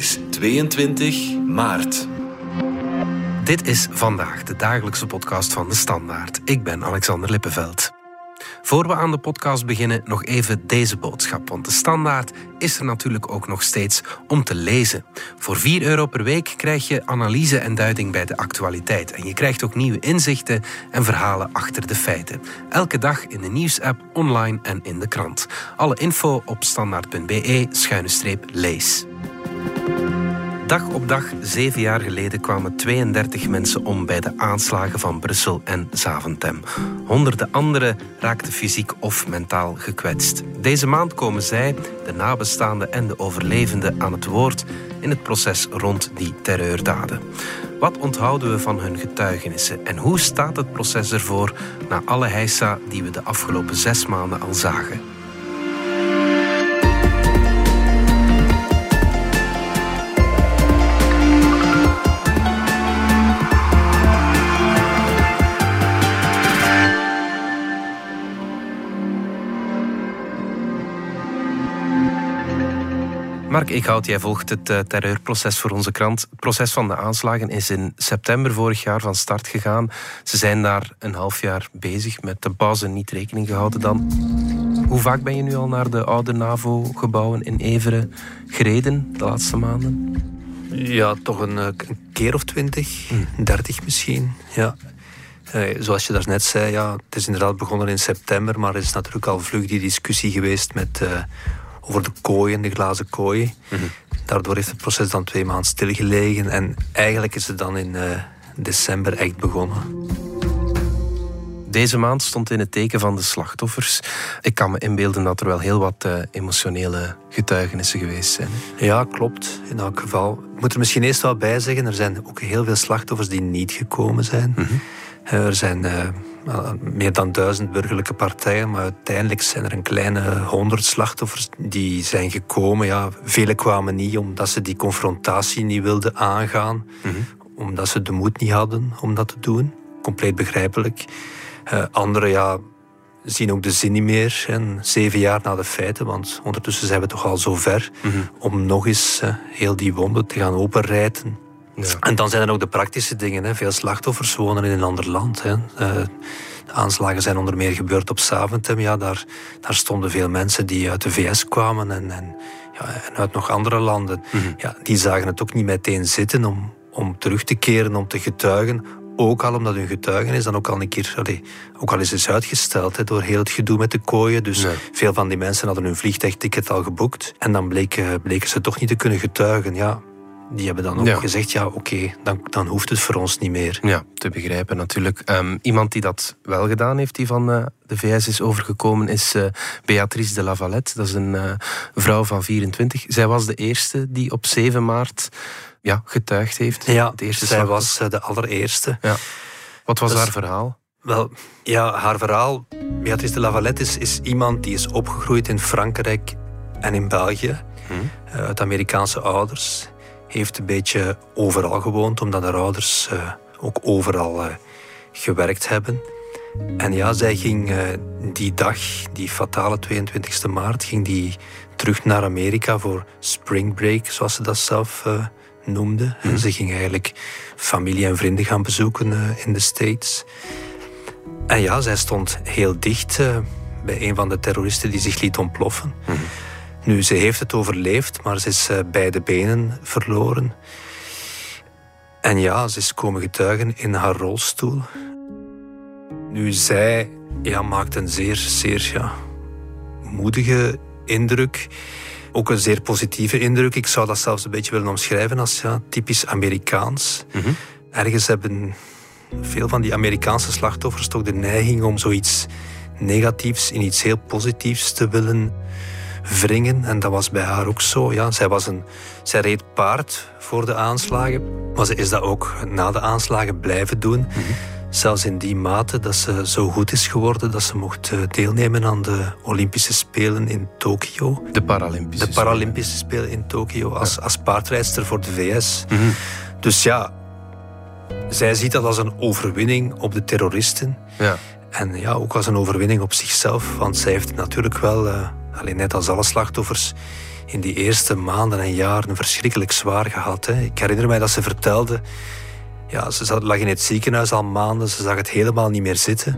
is 22 maart. Dit is vandaag de dagelijkse podcast van de Standaard. Ik ben Alexander Lippenveld. Voor we aan de podcast beginnen, nog even deze boodschap. Want de standaard is er natuurlijk ook nog steeds om te lezen. Voor 4 euro per week krijg je analyse en duiding bij de actualiteit. En je krijgt ook nieuwe inzichten en verhalen achter de feiten. Elke dag in de nieuwsapp, online en in de krant. Alle info op standaard.be-lees. Dag op dag, zeven jaar geleden, kwamen 32 mensen om bij de aanslagen van Brussel en Zaventem. Honderden anderen raakten fysiek of mentaal gekwetst. Deze maand komen zij, de nabestaanden en de overlevenden, aan het woord in het proces rond die terreurdaden. Wat onthouden we van hun getuigenissen en hoe staat het proces ervoor na alle heisa die we de afgelopen zes maanden al zagen? Mark Eekhout, jij volgt het uh, terreurproces voor onze krant. Het proces van de aanslagen is in september vorig jaar van start gegaan. Ze zijn daar een half jaar bezig met de pauze niet rekening gehouden dan. Hoe vaak ben je nu al naar de oude NAVO-gebouwen in Everen gereden de laatste maanden? Ja, toch een, eh, een keer of twintig, hm. dertig misschien. Ja. Uh, zoals je daarnet zei, ja, het is inderdaad begonnen in september, maar er is natuurlijk al vlug die discussie geweest met uh, over de kooien, de glazen kooien. Mhm. Daardoor heeft het proces dan twee maanden stilgelegen. En eigenlijk is het dan in uh, december echt begonnen. Deze maand stond in het teken van de slachtoffers. Ik kan me inbeelden dat er wel heel wat uh, emotionele getuigenissen geweest zijn. Ja, klopt. In elk geval. Ik moet er misschien eerst wel bij zeggen, er zijn ook heel veel slachtoffers die niet gekomen zijn. Mm Er zijn meer dan duizend burgerlijke partijen, maar uiteindelijk zijn er een kleine honderd slachtoffers die zijn gekomen. Ja, vele kwamen niet omdat ze die confrontatie niet wilden aangaan, mhm. omdat ze de moed niet hadden om dat te doen. Compleet begrijpelijk. Uh, anderen ja, zien ook de zin niet meer. En zeven jaar na de feiten, want ondertussen zijn we toch al zo ver mhm. om nog eens uh, heel die wonden te gaan openrijten en dan zijn er ook de praktische dingen. Hè. Veel slachtoffers wonen in een ander land. Hè. Uh, de aanslagen zijn onder meer gebeurd op Saventem. Ja, daar, daar stonden veel mensen die uit de VS kwamen en, en, ja, en uit nog andere landen. Mhm. ja, die zagen het ook niet meteen zitten om, om terug te keren, om te getuigen. Ook al omdat hun getuigenis dan ook al een keer, allee, ook al is is uitgesteld hè, door heel het gedoe met de kooien. Dus veel van die mensen hadden hun vliegtuigticket al geboekt. En dan bleken, bleken ze toch niet te kunnen getuigen. Ja, die hebben dan ook gezegd, ja oké, dan, dan hoeft het voor ons niet meer. Ja, te begrijpen natuurlijk. Um, iemand die dat wel gedaan heeft, die van uh, de VS is overgekomen, is uh, Beatrice de Lavalette. Dat is een uh, vrouw van 24. Zij was de eerste die op 7 maart ja, getuigd heeft. Ja, de eerste zij was de allereerste. Ja. Wat was dus, haar verhaal? Wel, ja, haar verhaal, Beatrice de Lavalette is, is iemand die is opgegroeid in Frankrijk en in België. Hm. uit Amerikaanse ouders heeft een beetje overal gewoond, omdat haar ouders uh, ook overal uh, gewerkt hebben. En ja, zij ging uh, die dag, die fatale 22 maart, ging die terug naar Amerika voor spring break, zoals ze dat zelf noemde. Mm. Ze ging eigenlijk familie en vrienden gaan bezoeken in de States. En ja, zij stond heel dicht bij een van de terroristen die zich liet ontploffen. Mm. Nu, ze heeft het overleefd, maar ze is uh, beide benen verloren. En ja, ze is komen getuigen in haar rolstoel. Nu, zij ja, maakt een zeer, zeer ja, moedige indruk. Ook een zeer positieve indruk. Ik zou dat zelfs een beetje willen omschrijven als ja, typisch Amerikaans. Mhm. Ergens hebben veel van die Amerikaanse slachtoffers toch de neiging om zoiets negatiefs in iets heel positiefs te willen wringen. En dat was bij haar ook zo. Ja, zij, was een, zij reed paard voor de aanslagen, maar ze is dat ook na de aanslagen blijven doen. Mhm. Zelfs in die mate dat ze zo goed is geworden dat ze mocht eh, deelnemen aan de Olympische Spelen in Tokio. De Paralympische De Paralympische Spelen, in Tokio als, als paardrijdster voor de VS. Mhm. Dus ja, zij ziet dat als een overwinning op de terroristen. Ja. En ja, ook als een overwinning op zichzelf, want zij heeft natuurlijk wel... Uh, Alleen net als alle slachtoffers in die eerste maanden en jaren verschrikkelijk zwaar gehad. Hè. Ik herinner mij dat ze vertelde... Ja, ze lag in het ziekenhuis al maanden, ze zag het helemaal niet meer zitten.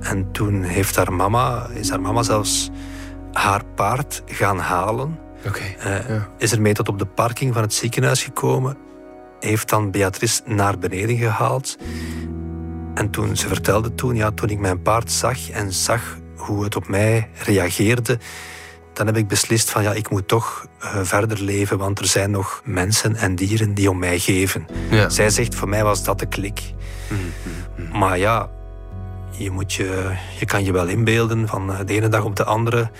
En toen heeft haar mama, is haar mama zelfs haar paard gaan halen. Okay, uh, Is ermee tot op de parking van het ziekenhuis gekomen. Heeft dan Beatrice naar beneden gehaald. En toen, ze vertelde toen, ja, toen ik mijn paard zag en zag hoe het op mij reageerde, dan heb ik beslist van ja, ik moet toch uh, verder leven, want er zijn nog mensen en dieren die om mij geven. Ja. Zij zegt, voor mij was dat de klik. Mm -hmm. Maar ja, je, moet je, je kan je wel inbeelden van eh, de ene dag op de andere.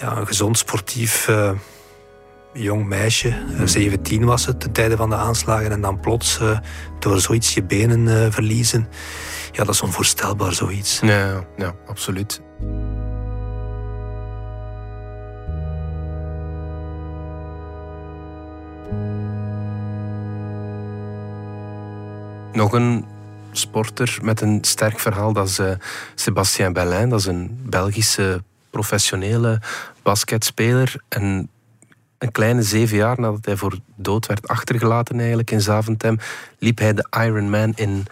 Ja, een gezond sportief uh, jong meisje, uh, 17 was het ten tijde van de aanslagen, en dan plots door zoiets je benen verliezen. Ja, dat is onvoorstelbaar zoiets. Ja, ja absoluut. Nog een sporter met een sterk verhaal, dat is uh, Sébastien Bellin. Dat is een Belgische professionele basketspeler. En een kleine zeven jaar nadat hij voor dood werd achtergelaten eigenlijk in Zaventem, liep hij de Ironman in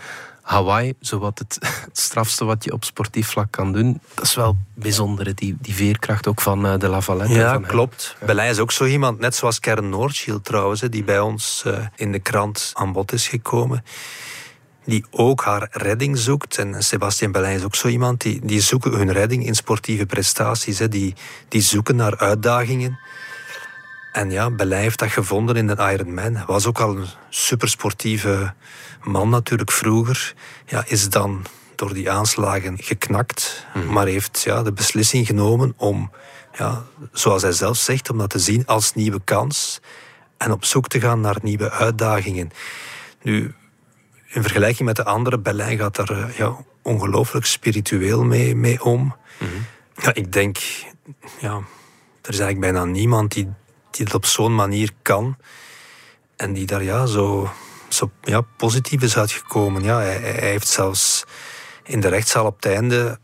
Hawaii, zowat het, het strafste wat je op sportief vlak kan doen. Dat is wel bijzonder, die, die veerkracht ook van uh, de Lavalette. Ja, van klopt. Ja. Belijn is ook zo iemand, net zoals Kern Noordschild trouwens, die bij ons uh, in de krant aan bod is gekomen die ook haar redding zoekt. En Sebastien Belijn is ook zo iemand die, die zoeken hun redding in sportieve prestaties. Hè. Die, die zoeken naar uitdagingen. En ja, Belijn heeft dat gevonden in de Ironman. Hij was ook al een supersportieve man natuurlijk vroeger. Ja, is dan door die aanslagen geknakt. Mhm. Maar heeft ja, de beslissing genomen om, ja, zoals hij zelf zegt, om dat te zien als nieuwe kans. En op zoek te gaan naar nieuwe uitdagingen. Nu, in vergelijking met de andere, Berlijn gaat daar eh, ja, ongelooflijk spiritueel mee, mee om. Mhm. ja, ik denk, ja, er is eigenlijk bijna niemand die, die het op zo'n manier kan. En die daar ja, zo, zo ja, positief is uitgekomen. Ja, hij, hij heeft zelfs in de rechtszaal op het einde,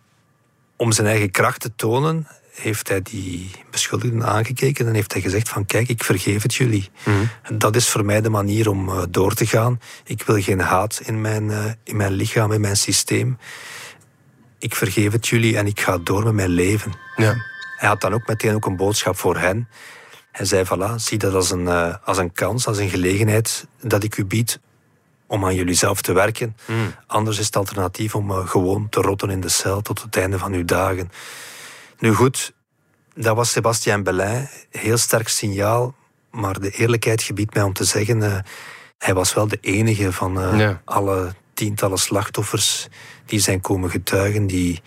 om zijn eigen kracht te tonen, heeft hij die beschuldigden aangekeken en heeft hij gezegd van kijk, ik vergeef het jullie. Mm. Dat is voor mij de manier om uh, door te gaan. Ik wil geen haat in mijn, uh, in mijn lichaam, in mijn systeem. Ik vergeef het jullie en ik ga door met mijn leven. Ja. Hij had dan ook meteen ook een boodschap voor hen. Hij zei, voilà, zie dat als een, uh, als een kans, als een gelegenheid dat ik u bied om aan jullie zelf te werken. Mm. Anders is het alternatief om gewoon te rotten in de cel tot het einde van uw dagen. Nu goed, dat was Sébastien Belin. Heel sterk signaal. Maar de eerlijkheid gebiedt mij om te zeggen... Uh, hij was wel de enige van alle tientallen slachtoffers die zijn komen getuigen... die,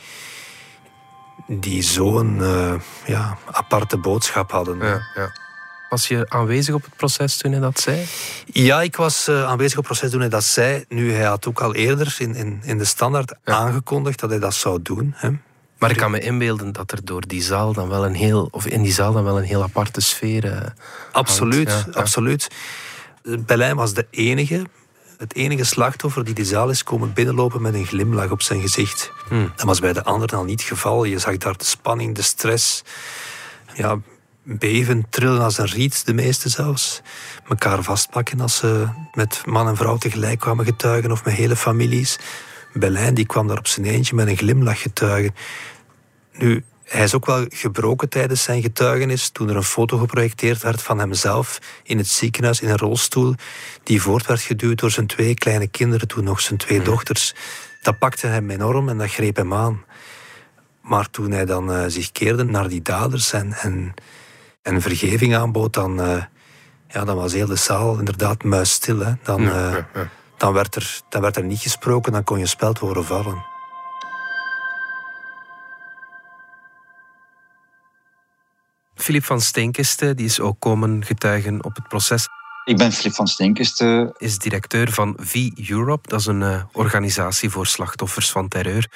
die zo'n uh, ja, aparte boodschap hadden. Ja, ja. Was je aanwezig op het proces toen hij dat zei? Ja, ik was aanwezig op het proces toen hij dat zei. Nu, hij had ook al eerder in, in, in de standaard aangekondigd dat hij dat zou doen. Hè. Maar ik kan me inbeelden dat er door die zaal dan wel een heel, of in die zaal dan wel een heel aparte sfeer. Uh, absoluut, ja, absoluut. Berlijn was de enige, het enige slachtoffer die die zaal is komen binnenlopen met een glimlach op zijn gezicht. Hmm. Dat was bij de anderen al niet het geval. Je zag daar de spanning, de stress. Ja, beven, trillen als een riet, de meeste zelfs. Mekaar vastpakken als ze met man en vrouw tegelijk kwamen getuigen of met hele families. Berlijn die kwam daar op zijn eentje met een glimlach getuigen. Nu, hij is ook wel gebroken tijdens zijn getuigenis toen er een foto geprojecteerd werd van hemzelf in het ziekenhuis in een rolstoel die voort werd geduwd door zijn twee kleine kinderen, toen nog zijn twee mhm. dochters. Dat pakte hem enorm en dat greep hem aan. Maar toen hij dan uh, zich keerde naar die daders en, en, en vergeving aanbood, dan, uh, ja, dan was heel de zaal inderdaad muisstil. Hè. Dan, uh, dan, werd er, dan werd er niet gesproken, dan kon je speld horen vallen. Filip van Steenkiste, die is ook komen getuigen op het proces. Ik ben Filip van Steenkiste. Is directeur van V-Europe. Dat is een uh, organisatie voor slachtoffers van terreur.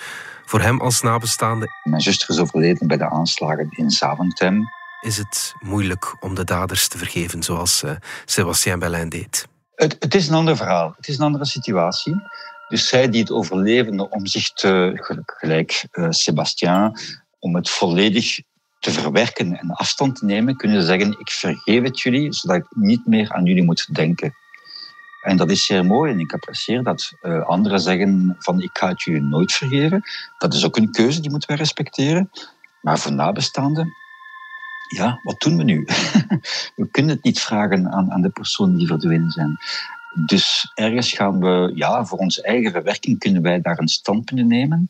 Voor hem als nabestaande... Mijn zuster is overleden bij de aanslagen in Zaventem. Is het moeilijk om de daders te vergeven, zoals uh, Sébastien Bellin deed? Het, het, is een ander verhaal. Het is een andere situatie. Dus zij die het overlevende om zich te, gelijk uh, Sébastien, om het volledig te verwerken en afstand te nemen, kunnen ze zeggen: Ik vergeef het jullie, zodat ik niet meer aan jullie moet denken. En dat is zeer mooi en ik apprecieer dat. Uh, anderen zeggen van ik ga het jullie nooit vergeven. Dat is ook een keuze, die moeten we respecteren. Maar voor nabestaanden, ja, wat doen we nu? we kunnen het niet vragen aan, aan de personen die verdwenen zijn. Dus ergens gaan we, ja, voor onze eigen verwerking kunnen wij daar een standpunt nemen.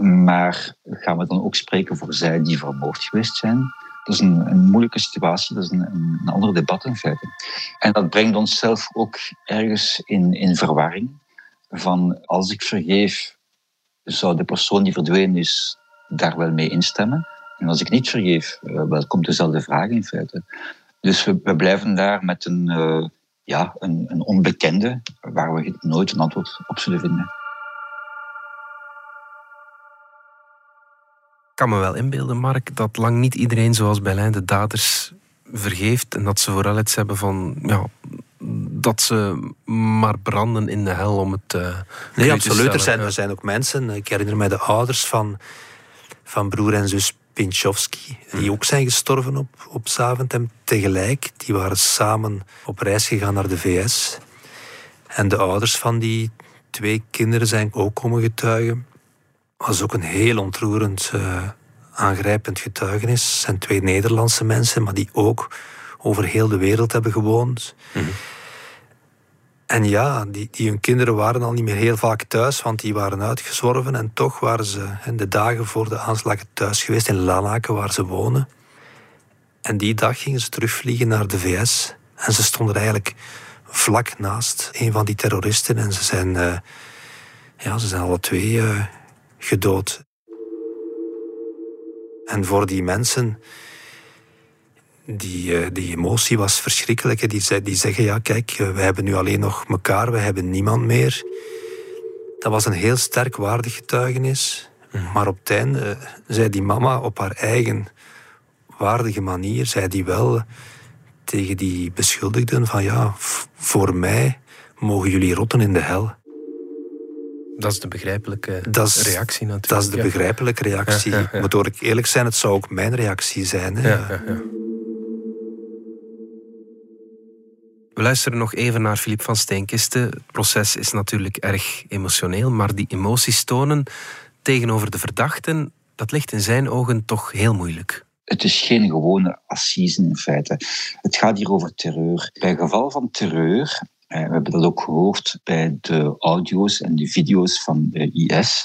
Maar gaan we dan ook spreken voor zij die vermoord geweest zijn? Dat is een, een moeilijke situatie, dat is een, een, ander debat in feite. En dat brengt ons zelf ook ergens in, in verwarring. Van als ik vergeef, zou de persoon die verdwenen is daar wel mee instemmen. En als ik niet vergeef, uh, wel komt dezelfde vraag in feite. Dus we, blijven daar met een, uh, ja, een, een onbekende waar we nooit een antwoord op zullen vinden. Kan me wel inbeelden, Mark, dat lang niet iedereen zoals Berlijn de daders vergeeft. En dat ze vooral iets hebben van. Ja, dat ze maar branden in de hel om het. Uh, nee, absoluut. Er zijn, er zijn ook mensen. Ik herinner mij de ouders van, van broer en zus Pinchowski, die ook zijn gestorven op, op Zaventem tegelijk. Die waren samen op reis gegaan naar de VS. En de ouders van die twee kinderen zijn ook komen getuigen was ook een heel ontroerend, uh, aangrijpend getuigenis. Het zijn twee Nederlandse mensen, maar die ook over heel de wereld hebben gewoond. Mhm. En ja, die, die hun kinderen waren al niet meer heel vaak thuis, want die waren uitgezworven. En toch waren ze in de dagen voor de aanslagen thuis geweest in Lanaken, waar ze wonen. En die dag gingen ze terugvliegen naar de VS. En ze stonden eigenlijk vlak naast een van die terroristen. En ze zijn, uh, ja, ze zijn alle twee uh, gedood. En voor die mensen, die, eh, die emotie was verschrikkelijk. Die, die zeggen, ja kijk, eh, we hebben nu alleen nog elkaar, we hebben niemand meer. Dat was een heel sterk waardig getuigenis. Maar op het einde eh, zei die mama op haar eigen waardige manier, zei die wel tegen die beschuldigden van ja, voor mij mogen jullie rotten in de hel. Dat is de begrijpelijke reactie natuurlijk. Dat is de begrijpelijke reactie. Ja, Moet ik eerlijk zijn, het zou ook mijn reactie zijn. Hè? We luisteren nog even naar Filip van Steenkisten. Het proces is natuurlijk erg emotioneel, maar die emoties tonen tegenover de verdachten, dat ligt in zijn ogen toch heel moeilijk. Het is geen gewone assise in feite. Het gaat hier over terreur. Bij geval van terreur we hebben dat ook gehoord bij de audio's en de video's van de IS.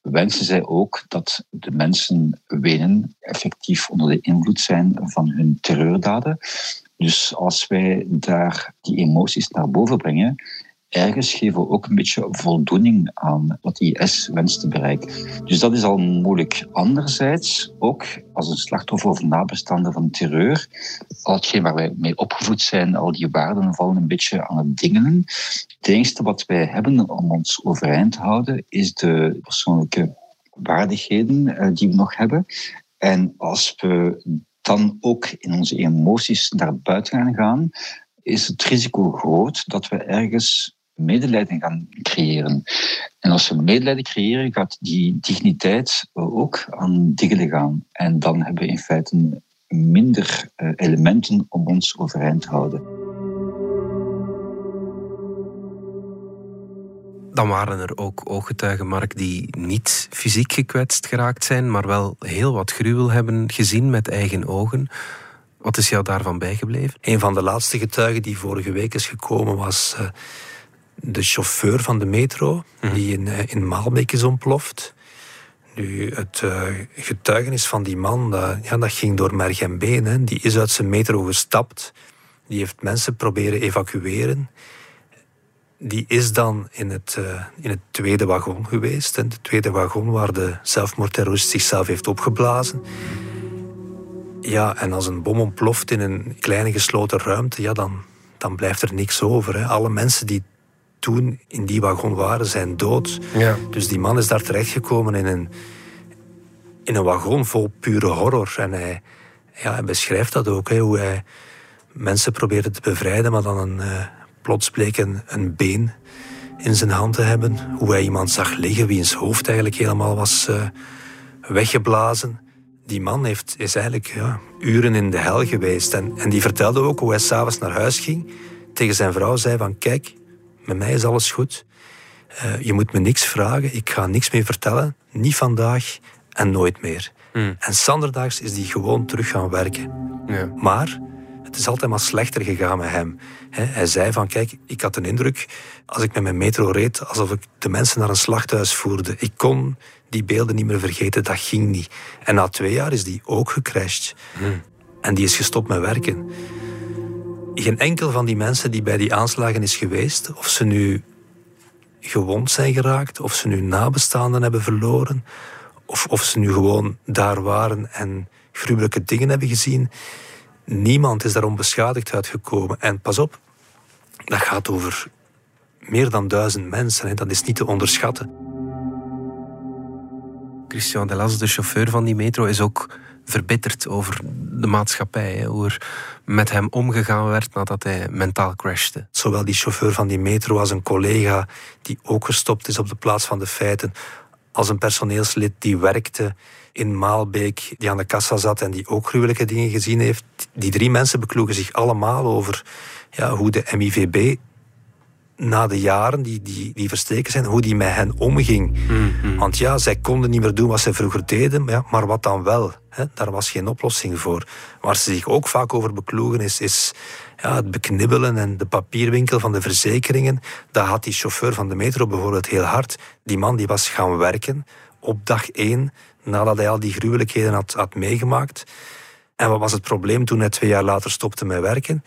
Wensen zij ook dat de mensen wenen, effectief onder de invloed zijn van hun terreurdaden. Dus als wij daar die emoties naar boven brengen, ergens geven we ook een beetje voldoening aan wat IS wenst te bereiken. Dus dat is al moeilijk. Anderzijds, ook als een slachtoffer of nabestaande van terreur, al hetgeen waar wij mee opgevoed zijn, al die waarden vallen een beetje aan het dingelen. Het enige wat wij hebben om ons overeind te houden, is de persoonlijke waardigheden eh, die we nog hebben. En als we dan ook in onze emoties naar buiten gaan, is het risico groot dat we ergens medelijden gaan creëren. En als we medelijden creëren, gaat die digniteit ook aan diggelen gaan. En dan hebben we in feite minder eh, elementen om ons overeind te houden. Dan waren er ook ooggetuigen, Mark, die niet fysiek gekwetst geraakt zijn, maar wel heel wat gruwel hebben gezien met eigen ogen. Wat is jou daarvan bijgebleven? Een van de laatste getuigen die vorige week is gekomen was uh, de chauffeur van de metro, mhm. die in, uh, in Maalbeek is ontploft. Nu, het uh, getuigenis van die man, dat, ja, dat ging door merg en been. Hè. Die is uit zijn metro gestapt. Die heeft mensen proberen evacueren. Die is dan in het, uh, in het tweede wagon geweest. Hè. De tweede wagon waar de zelfmoordterrorist zichzelf heeft opgeblazen. Ja, en als een bom ontploft in een kleine gesloten ruimte, ja, dan, dan blijft er niks over. Hè. Alle mensen die toen in die wagon waren, zijn dood. Ja. Dus die man is daar terechtgekomen in een, in een wagon vol pure horror. En hij, ja, hij beschrijft dat ook, hè, hoe hij mensen probeerde te bevrijden, maar dan een, uh, plots bleek een, een, been in zijn hand te hebben. Hoe hij iemand zag liggen, wiens hoofd eigenlijk helemaal was uh, weggeblazen. die man heeft, is eigenlijk ja, uren in de hel geweest. En, en die vertelde ook hoe hij s'avonds naar huis ging. Tegen zijn vrouw zei van, kijk, met mij is alles goed. Uh, je moet me niks vragen, ik ga niks meer vertellen. Niet vandaag en nooit meer. Hmm. En Sanderdaags is die gewoon terug gaan werken. Ja. Maar het is altijd maar slechter gegaan met hem. Hij zei van, kijk, ik had een indruk, als ik met mijn metro reed, alsof ik de mensen naar een slachthuis voerde. Ik kon die beelden niet meer vergeten, dat ging niet. En na twee jaar is die ook gecrashed. Hmm. En die is gestopt met werken. Geen enkel van die mensen die bij die aanslagen is geweest, of ze nu gewond zijn geraakt, of ze nu nabestaanden hebben verloren, of, of ze nu gewoon daar waren en gruwelijke dingen hebben gezien, niemand is daar onbeschadigd uitgekomen. En pas op, dat gaat over meer dan duizend mensen. Hè. Dat is niet te onderschatten. Christian Delas, de chauffeur van die metro, is ook verbitterd over de maatschappij. Hoe er met hem omgegaan werd nadat hij mentaal crashte. Zowel die chauffeur van die metro als een collega die ook gestopt is op de plaats van de feiten, als een personeelslid die werkte in Maalbeek, die aan de kassa zat en die ook gruwelijke dingen gezien heeft. Die drie mensen bekloegen zich allemaal over ja, hoe de MIVB na de jaren die, die, die verstreken zijn, hoe die met hen omging. Mhm. Want ja, zij konden niet meer doen wat ze vroeger deden, maar, ja, maar wat dan wel? Hè? Daar was geen oplossing voor. Waar ze zich ook vaak over bekloegen is, is ja, het beknibbelen en de papierwinkel van de verzekeringen. Dat had die chauffeur van de metro bijvoorbeeld heel hard. Die man die was gaan werken op dag één, nadat hij al die gruwelijkheden had, had meegemaakt. En wat was het probleem toen hij twee jaar later stopte met werken?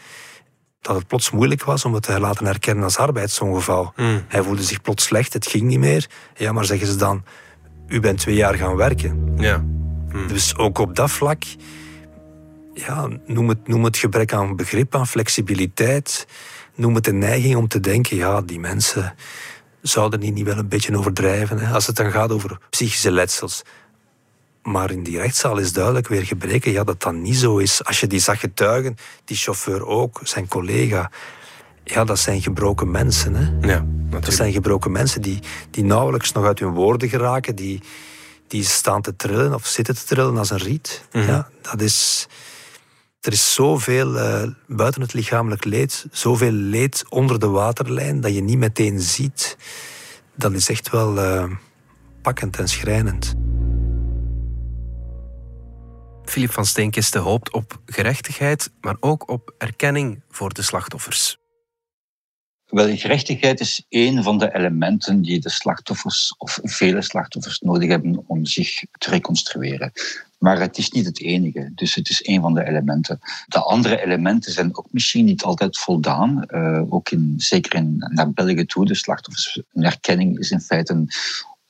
Dat het plots moeilijk was om het te laten herkennen als arbeidsongeval. Hmm. Hij voelde zich plots slecht, het ging niet meer. Ja, maar zeggen ze dan, u bent twee jaar gaan werken. Ja. Hmm. Dus ook op dat vlak, ja, noem, het, noem het gebrek aan begrip, aan flexibiliteit, noem het de neiging om te denken, ja, die mensen zouden die niet wel een beetje overdrijven. Hè? Als het dan gaat over psychische letsels. Maar in die rechtszaal is duidelijk weer gebreken ja, dat dat niet zo is. Als je die zag getuigen, die chauffeur ook, zijn collega. Ja, dat zijn gebroken mensen. Hè? Ja, dat zijn gebroken mensen die, die nauwelijks nog uit hun woorden geraken. Die, die staan te trillen of zitten te trillen als een riet. Mhm. ja, dat is, er is zoveel uh, buiten het lichamelijk leed, zoveel leed onder de waterlijn dat je niet meteen ziet. Dat is echt wel uh, pakkend en schrijnend. Filip van Steenkiste hoopt op gerechtigheid, maar ook op erkenning voor de slachtoffers. Wel, gerechtigheid is één van de elementen die de slachtoffers of vele slachtoffers nodig hebben om zich te reconstrueren. Maar het is niet het enige, dus het is één van de elementen. De andere elementen zijn ook misschien niet altijd voldaan. Uh, ook in, zeker in, naar België toe, de slachtoffers. Een erkenning is in feite een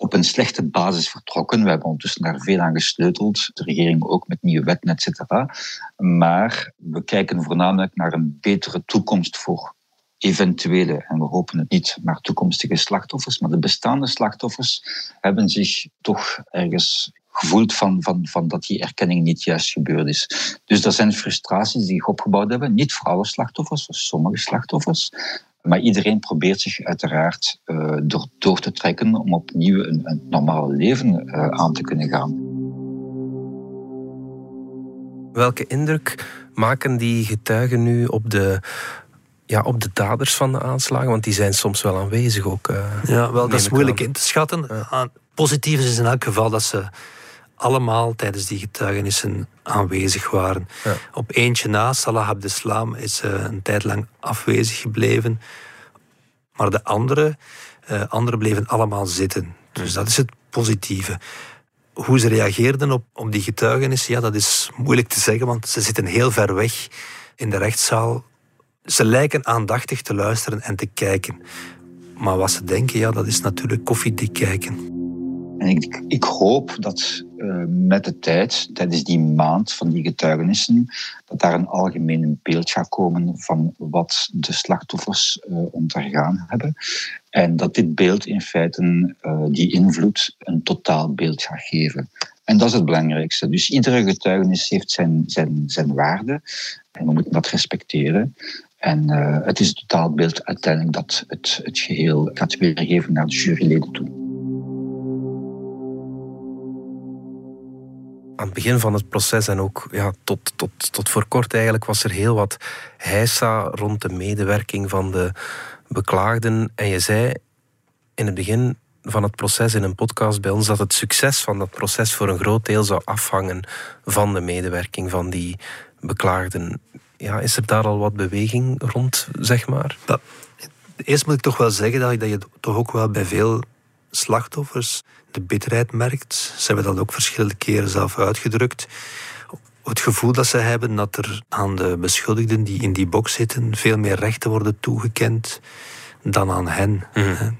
op een slechte basis vertrokken. We hebben ondertussen daar veel aan gesleuteld, de regering ook met nieuwe wetten, et cetera. Maar we kijken voornamelijk naar een betere toekomst voor eventuele, en we hopen het niet, maar toekomstige slachtoffers. Maar de bestaande slachtoffers hebben zich toch ergens gevoeld van, van, van dat die erkenning niet juist gebeurd is. Dus dat zijn frustraties die zich opgebouwd hebben. Niet voor alle slachtoffers, voor sommige slachtoffers. Maar iedereen probeert zich uiteraard uh, door, door te trekken om opnieuw een, een normaal leven uh, aan te kunnen gaan. Welke indruk maken die getuigen nu op de, ja, op de daders van de aanslagen? Want die zijn soms wel aanwezig ook. Uh, ja, wel, dat is moeilijk in te schatten. Ja. Positief is in elk geval dat ze allemaal tijdens die getuigenissen aanwezig waren. Op eentje na, Salah Abdeslam, is uh, een tijd lang afwezig gebleven. Maar de andere, uh, anderen bleven allemaal zitten. Dus dat is het positieve. Hoe ze reageerden op, op die getuigenissen, ja, dat is moeilijk te zeggen, want ze zitten heel ver weg in de rechtszaal. Ze lijken aandachtig te luisteren en te kijken. Maar wat ze denken, ja, dat is natuurlijk koffiedik kijken. En ik, ik hoop dat uh, met de tijd, tijdens die maand van die getuigenissen, dat daar een algemeen beeld gaat komen van wat de slachtoffers uh, ondergaan hebben. En dat dit beeld in feite uh, die invloed een totaal beeld gaat geven. En dat is het belangrijkste. Dus iedere getuigenis heeft zijn, zijn, zijn waarde en we moeten dat respecteren. En het is het totaalbeeld uiteindelijk dat het, het geheel gaat weergeven naar de juryleden toe. Aan het begin van het proces en ook ja, tot, tot, tot voor kort eigenlijk was er heel wat heisa rond de medewerking van de beklaagden. En je zei in het begin van het proces in een podcast bij ons dat het succes van dat proces voor een groot deel zou afhangen van de medewerking van die beklaagden. Ja, is er daar al wat beweging rond, zeg maar? eerst moet ik toch wel zeggen dat dat je toch ook wel bij veel slachtoffers de bitterheid merkt. Ze hebben dat ook verschillende keren zelf uitgedrukt. Het gevoel dat ze hebben dat er aan de beschuldigden die in die box zitten veel meer rechten worden toegekend dan aan hen. Mhm.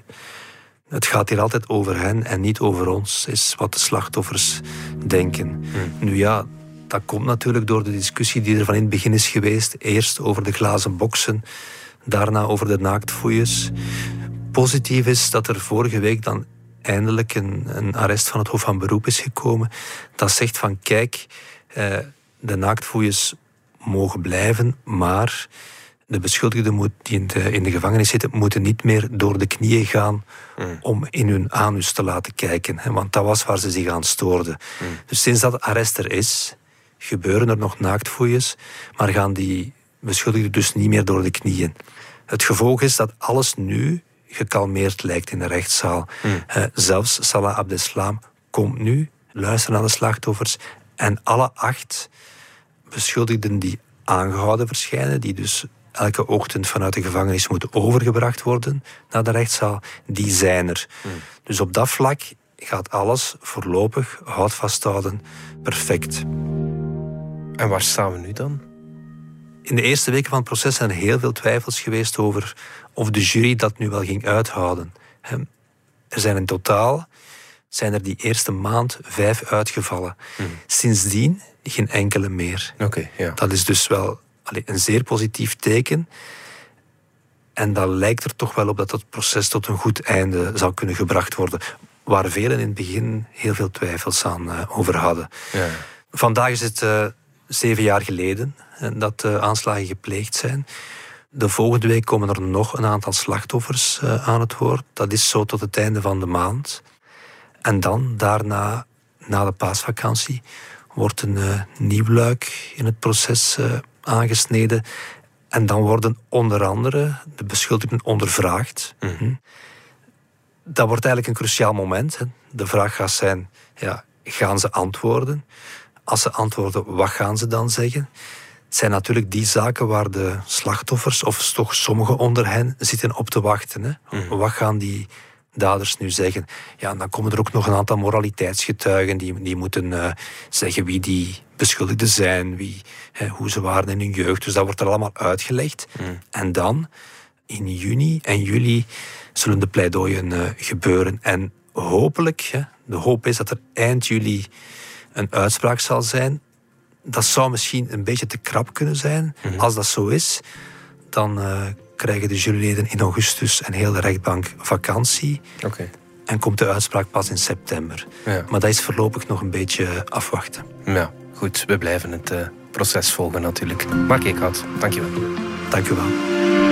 Het gaat hier altijd over hen en niet over ons, is wat de slachtoffers denken. Mhm. Nu ja, dat komt natuurlijk door de discussie die er van in het begin is geweest. Eerst over de glazen boksen, daarna over de naaktfoeiers. Positief is dat er vorige week dan eindelijk een, een arrest van het Hof van Beroep is gekomen. Dat zegt van kijk, eh, de naaktfoeiers mogen blijven, maar de beschuldigden die in de, in de gevangenis zitten, moeten niet meer door de knieën gaan mm. om in hun anus te laten kijken. Hè, want dat was waar ze zich aan stoorden. Mm. Dus sinds dat arrest er is, gebeuren er nog naaktfoeiers, maar gaan die beschuldigden dus niet meer door de knieën. Het gevolg is dat alles nu gekalmeerd lijkt in de rechtszaal. Mm. Uh, zelfs Salah Abdeslam komt nu, luisteren naar de slachtoffers en alle acht beschuldigden die aangehouden verschijnen, die dus elke ochtend vanuit de gevangenis moeten overgebracht worden naar de rechtszaal, die zijn er. Hmm. Dus op dat vlak gaat alles voorlopig, houd vasthouden, perfect. En waar staan we nu dan? In de eerste weken van het proces zijn er heel veel twijfels geweest over of de jury dat nu wel ging uithouden. Er zijn in totaal zijn er die eerste maand vijf uitgevallen. Hmm. Sindsdien geen enkele meer. Oké. ja. Dat is dus wel een zeer positief teken. En dat lijkt er toch wel op dat het proces tot een goed einde zou kunnen gebracht worden. Waar velen in het begin heel veel twijfels aan uh, over hadden. Ja. Vandaag is het uh, zeven jaar geleden dat de aanslagen gepleegd zijn. De volgende week komen er nog een aantal slachtoffers aan het woord. Dat is zo tot het einde van de maand. En dan, daarna, na de paasvakantie, wordt een nieuw luik in het proces aangesneden. En dan worden onder andere de beschuldigden ondervraagd. Mm Dat wordt eigenlijk een cruciaal moment. De vraag gaat zijn, ja, gaan ze antwoorden? Als ze antwoorden, wat gaan ze dan zeggen? Het zijn natuurlijk die zaken waar de slachtoffers, of toch sommigen onder hen, zitten op te wachten. Hè? Mhm. Wat gaan die daders nu zeggen? Ja, dan komen er ook nog een aantal moraliteitsgetuigen die, die moeten uh, zeggen wie die beschuldigden zijn, wie, hè, hoe ze waren in hun jeugd. Dus dat wordt er allemaal uitgelegd. Mm. En dan, in juni en juli, zullen de pleidooien uh, gebeuren. En hopelijk, hè, de hoop is dat er eind juli een uitspraak zal zijn. Dat zou misschien een beetje te krap kunnen zijn. Mm. Als dat zo is, dan uh, krijgen de juryleden in augustus en heel de rechtbank vakantie. Okay. En komt de uitspraak pas in september. Ja. Maar dat is voorlopig nog een beetje afwachten. Ja goed, we blijven het uh, proces volgen natuurlijk. Mark Eekhout, dankjewel. Dankjewel.